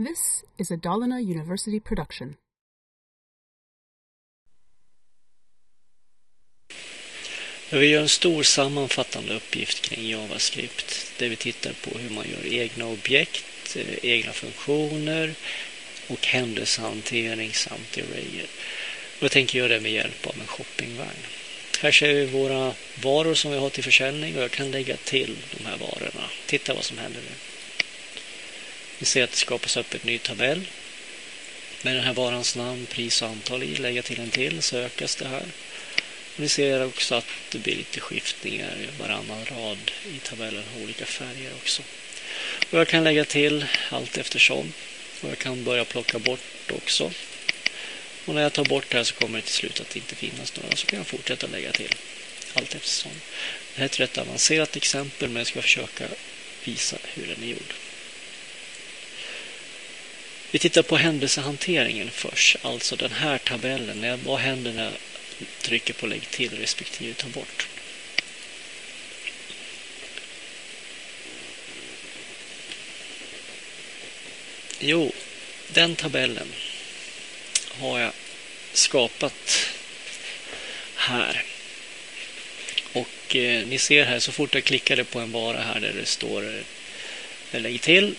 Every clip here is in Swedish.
This is a Dalarna University production. Vi gör en stor sammanfattande uppgift kring JavaScript där vi tittar på hur man gör egna objekt, eh, egna funktioner och händelsehantering samt arrayer. Och jag tänker göra det med hjälp av en shoppingvagn. Här ser vi våra varor som vi har till försäljning och jag kan lägga till de här varorna. Titta vad som händer nu. Vi ser att det skapas upp ett ny tabell med den här varans namn, pris och antal i. Lägga till en till så ökas det här. Ni ser också att det blir lite skiftningar i varannan rad i tabellen, olika färger också. Och jag kan lägga till allt eftersom. Och jag kan börja plocka bort också. Och när jag tar bort det här så kommer det till slut att det inte finnas några. Så kan jag fortsätta lägga till allt eftersom. Det här är ett rätt avancerat exempel men jag ska försöka visa hur den är gjord. Vi tittar på händelsehanteringen först, alltså den här tabellen. Vad händer när jag trycker på lägg till respektive ta bort? Jo, den tabellen har jag skapat här. Och eh, ni ser här så fort jag klickade på en vara här där det står eh, lägg till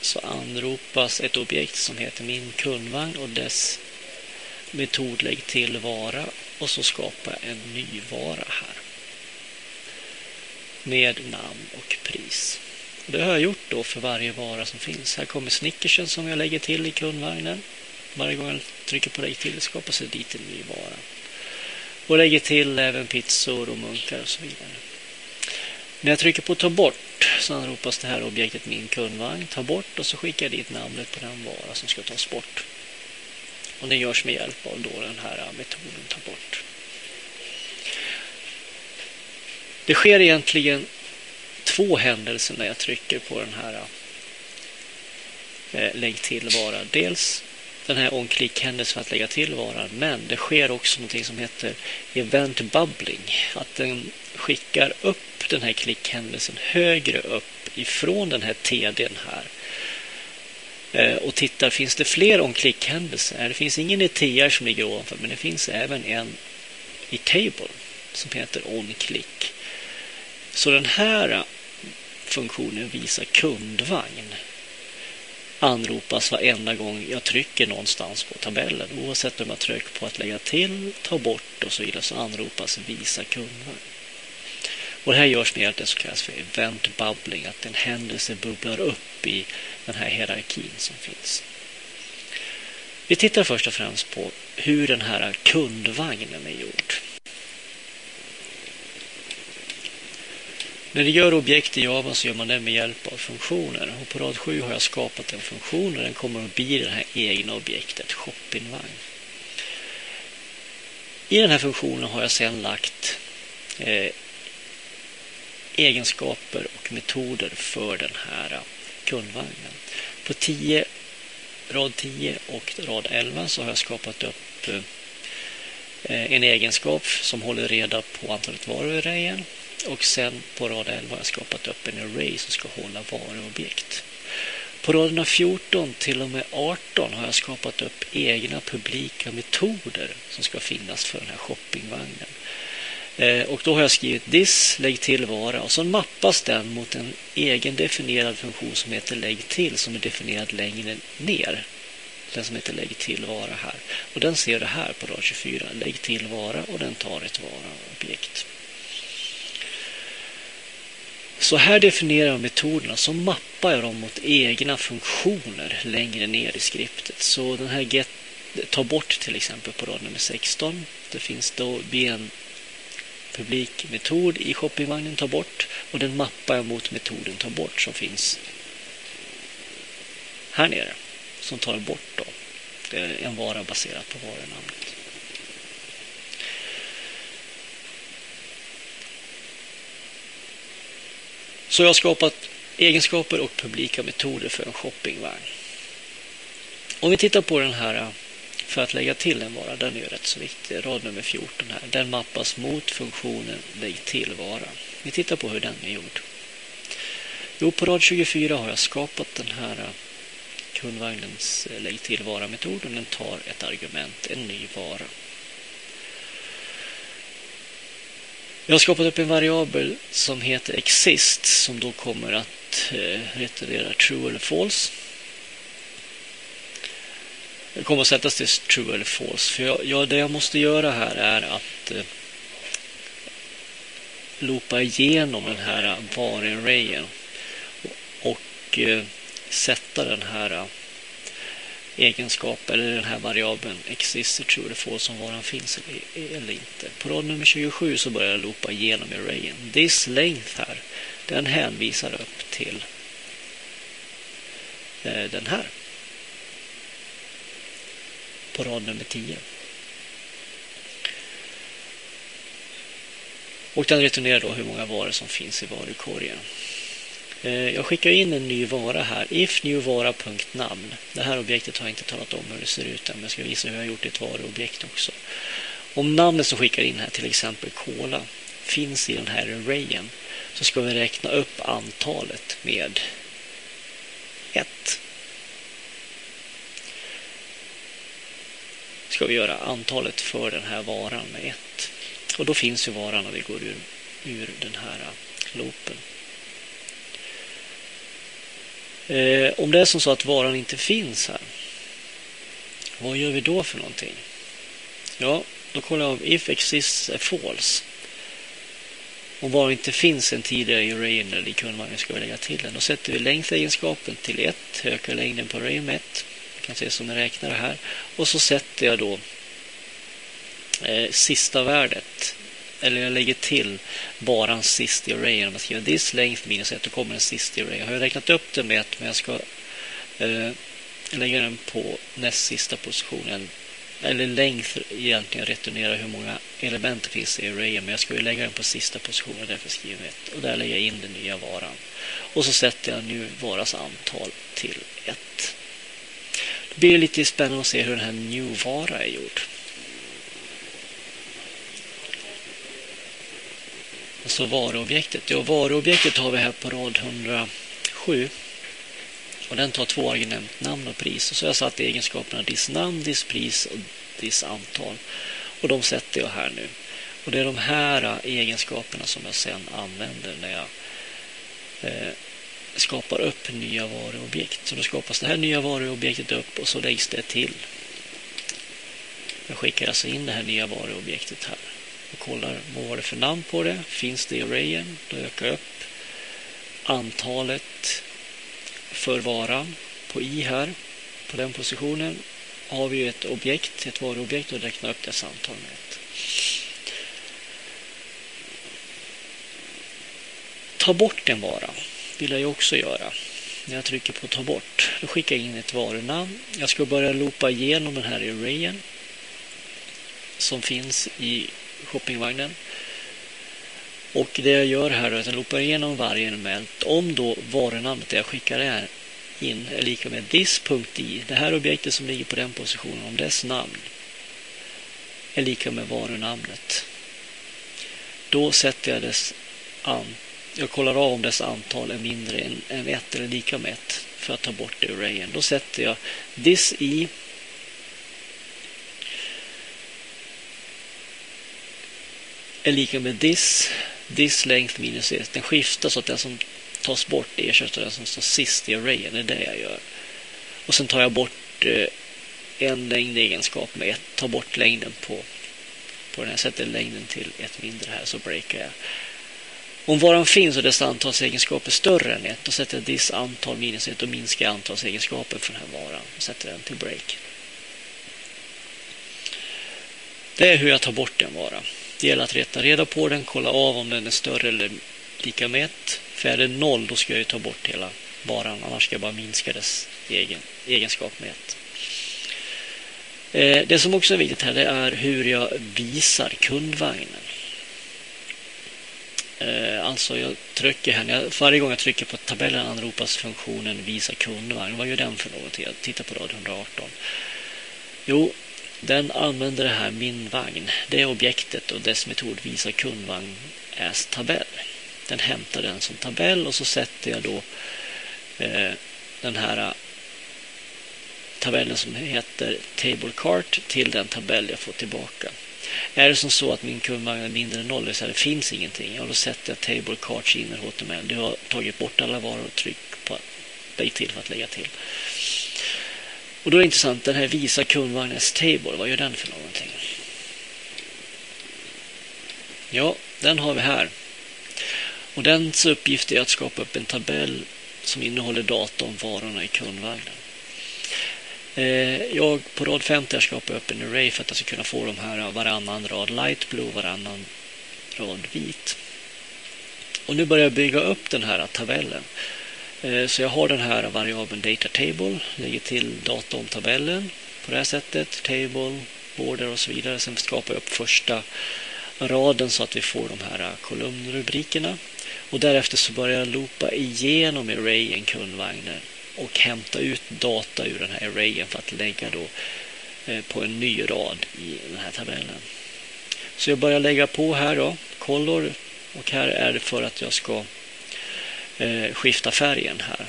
så anropas ett objekt som heter min kundvagn och dess metod lägg till vara och så skapa en ny vara här. Med namn och pris. Det har jag gjort då för varje vara som finns. Här kommer snickersen som jag lägger till i kundvagnen. Varje gång jag trycker på lägg till skapas det dit en ny vara. Och lägger till även pizzor och munkar och så vidare. När jag trycker på ta bort så anropas det här objektet min kundvagn. Ta bort och så skickar jag dit namnet på den vara som ska tas bort. Och det görs med hjälp av då den här metoden ta bort. Det sker egentligen två händelser när jag trycker på den här eh, lägg till vara. Dels den här on-click-händelsen för att lägga till varan. Men det sker också någonting som heter event bubbling. Att den skickar upp den här klickhändelsen högre upp ifrån den här TDn här. Eh, och tittar, finns det fler on-click-händelser? Det finns ingen i TR som ligger ovanför, men det finns även en i table som heter on-click. Så den här eh, funktionen visar kundvagn anropas varenda gång jag trycker någonstans på tabellen. Oavsett om jag trycker på att lägga till, ta bort och så vidare så anropas visa kunder. Och det här görs med det som kallas för event bubbling, att en händelse bubblar upp i den här hierarkin som finns. Vi tittar först och främst på hur den här kundvagnen är gjord. När du gör objekt i Java så gör man det med hjälp av funktioner. Och på rad 7 har jag skapat en funktion och den kommer att bli det här egna objektet, shoppingvagn. I den här funktionen har jag sedan lagt eh, egenskaper och metoder för den här kundvagnen. På 10, rad 10 och rad 11 så har jag skapat upp eh, en egenskap som håller reda på antalet varor i rejen och sen på rad 11 har jag skapat upp en array som ska hålla varuobjekt. På raderna 14 till och med 18 har jag skapat upp egna publika metoder som ska finnas för den här shoppingvagnen. Eh, och då har jag skrivit this, lägg till vara och så mappas den mot en egen definierad funktion som heter lägg till som är definierad längre ner. Den som heter lägg till vara här. Och den ser du här på rad 24. Lägg till vara och den tar ett vara-objekt. Så här definierar jag metoderna, så mappar jag dem mot egna funktioner längre ner i skriptet. Så den här get, ta bort till exempel på rad nummer 16. Det finns då en publikmetod i shoppingvagnen ta bort och den mappar jag mot metoden ta bort som finns här nere som tar bort då. En vara baserat på varunamnet. Så jag har skapat egenskaper och publika metoder för en shoppingvagn. Om vi tittar på den här för att lägga till en vara, den är ju rätt så viktig. Rad nummer 14 här. Den mappas mot funktionen lägg till vara. Vi tittar på hur den är gjord. Jo, på rad 24 har jag skapat den här kundvagnens lägg till vara-metoden. den tar ett argument, en ny vara. Jag har skapat upp en variabel som heter exist som då kommer att eh, returnera true eller false. Det kommer att sättas till true eller false. För jag, jag, det jag måste göra här är att eh, loopa igenom den här var-arrayen och eh, sätta den här eh, egenskap eller den här variabeln Exister true eller false som varan finns eller inte. På rad nummer 27 så börjar jag loopa igenom arrayen. This length här, den hänvisar upp till eh, den här. På rad nummer 10. Och den returnerar då hur många varor som finns i varukorgen. Eh, jag skickar in en ny vara här. Ifnewvara.namn Det här objektet har jag inte talat om hur det ser ut än, men jag ska visa hur jag har gjort ett varuobjekt också. Om namnet som skickar in här, till exempel cola, finns i den här arrayen så ska vi räkna upp antalet med 1. Ska vi göra antalet för den här varan med 1. Och då finns ju varan när vi går ur, ur den här loopen. Eh, om det är som så att varan inte finns här, vad gör vi då för någonting? Ja, då kollar jag om if exists är false. Om varan inte finns en tidigare i eller i kundvagnen ska vi lägga till den. Då sätter vi längdegenskapen till 1, ökar längden på arrayen med 1. Vi kan se som en räknare här. Och så sätter jag då eh, sista värdet eller jag lägger till varan sist i arrayen. Om jag skriver this length minus 1, då kommer den sist i arrayen. Har jag räknat upp den med 1, men jag ska eh, lägga den på näst sista positionen. Eller length egentligen returnerar hur många element det finns i arrayen, men jag ska ju lägga den på sista positionen, därför skriver jag 1. Och där lägger jag in den nya varan. Och så sätter jag nu varas antal till 1. Det blir lite spännande att se hur den här new-vara är gjord. Alltså varuobjektet. Ja, varuobjektet har vi här på rad 107. Och den tar två argument, namn och pris. Och så har jag satt egenskaperna dis namn, dis pris och dis antal. Och de sätter jag här nu. Och det är de här äh, egenskaperna som jag sedan använder när jag eh, skapar upp nya varuobjekt. Så då skapas det här nya varuobjektet upp och så läggs det till. Jag skickar alltså in det här nya varuobjektet här och kollar vad var det för namn på det. Finns det i arrayen? Då ökar jag upp antalet för varan på i här. På den positionen har vi ett objekt, ett varuobjekt och räknar upp dess antal med ett. Ta bort en vara vill jag också göra. När jag trycker på ta bort, då skickar jag in ett varunamn. Jag ska börja loopa igenom den här arrayen som finns i shoppingvagnen. Och det jag gör här är att jag loopar igenom varje element. Om då varunamnet jag skickar in är lika med this.i, det här objektet som ligger på den positionen, om dess namn är lika med varunamnet. Då sätter jag dess an, jag kollar av om dess antal är mindre än, än 1 eller lika med 1 för att ta bort det arrayen. Då sätter jag this i är lika med Dis. Dis length minus s. Den skiftar så att den som tas bort ersätts av den som står sist i arrayen. Det är det jag gör. Och sen tar jag bort eh, en längdegenskap med ett. Tar bort längden på, på den. här. sätter längden till ett mindre här så breakar jag. Om varan finns och dess antalsegenskap är större än 1. då sätter jag Dis antal minus 1. och minskar antalsegenskapen för den här varan. Och sätter den till break. Det är hur jag tar bort en vara. Det gäller att rätta reda på den, kolla av om den är större eller lika med 1. För är det 0 då ska jag ta bort hela varan, annars ska jag bara minska dess egen, egenskap med 1. Eh, det som också är viktigt här det är hur jag visar kundvagnen. Eh, alltså jag trycker här, varje gång jag trycker på tabellen anropas funktionen visa kundvagn. Vad gör den för något? Jag tittar på rad 118. Jo, den använder det här min vagn. Det objektet och dess metod visar kundvagn as tabell. Den hämtar den som tabell och så sätter jag då eh, den här eh, tabellen som heter Table Cart till den tabell jag får tillbaka. Är det som så att min kundvagn är mindre än noll, så det finns ingenting, ja, då sätter jag Table Carts in i HTML. Du har tagit bort alla varor och tryck på lägg till för att lägga till. Och då är det intressant, den här visa kundvagnens table, vad gör den för någonting? Ja, den har vi här. Och dens uppgift är att skapa upp en tabell som innehåller data om varorna i kundvagnen. Eh, jag på rad 50 har skapat upp en array för att jag ska kunna få de här varannan rad light blue, varannan rad vit. Och nu börjar jag bygga upp den här tabellen. Eh, så jag har den här variabeln data table, lägger till data om tabellen på det här sättet, table, border och så vidare. Sen skapar jag upp första raden så att vi får de här kolumnrubrikerna. Och därefter så börjar jag loopa igenom arrayen kundvagnen och hämta ut data ur den här arrayen för att lägga då eh, på en ny rad i den här tabellen. Så jag börjar lägga på här då, color och här är det för att jag ska eh, skifta färgen här.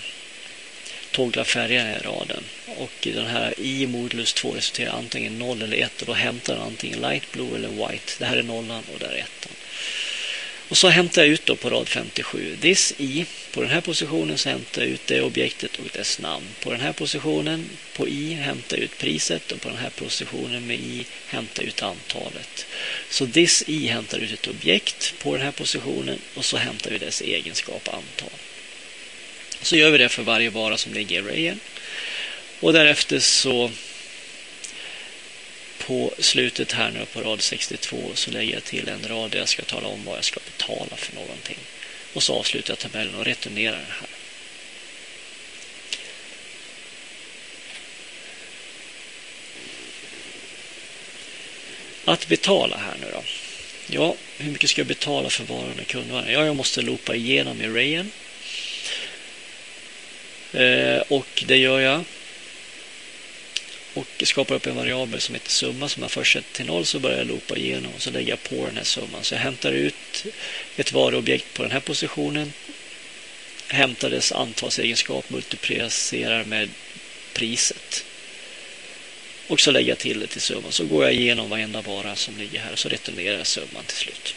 Toggla färgen i raden. Och den här i modulus 2 resulterar antingen 0 eller 1 och då hämtar den antingen light blue eller white. Det här är nollan och där är ettan. Och så hämtar jag ut då på rad 57. This i, på den här positionen så hämtar jag ut det objektet och dess namn. På den här positionen, på i, hämtar jag ut priset och på den här positionen med i hämtar jag ut antalet. Så this i hämtar ut ett objekt på den här positionen och så hämtar vi dess egenskap antal. Så gör vi det för varje vara som ligger i arrayen. Och därefter så på slutet här nu på rad 62 så lägger jag till en rad där jag ska tala om vad jag ska betala för någonting. Och så avslutar jag tabellen och returnerar den här. Att betala här nu då. Ja, hur mycket ska jag betala för varan i kundvagnen? Ja, jag måste loopa igenom arrayen. Eh, och det gör jag och skapar upp en variabel som heter summa som jag först sätter till noll så börjar jag loopa igenom och så lägger jag på den här summan. Så jag hämtar ut ett varuobjekt på den här positionen, hämtar dess antalsegenskap, multiplicerar med priset och så lägger jag till det till summan. Så går jag igenom varenda vara som ligger här och så returnerar jag summan till slut.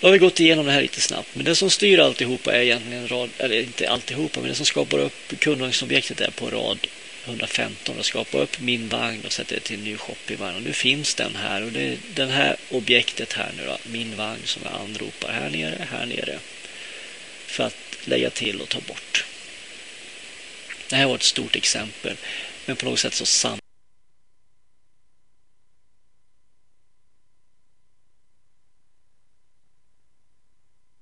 Då har vi gått igenom det här lite snabbt. Men det som styr alltihopa är egentligen rad, eller inte alltihopa, men det som skapar upp kundvagnsobjektet är på rad 115 och skapar upp min vagn och sätter det till ny shoppingvagn. Och nu finns den här och det är den här objektet här nu då, min vagn som jag anropar här nere, här nere. För att lägga till och ta bort. Det här var ett stort exempel, men på något sätt så sam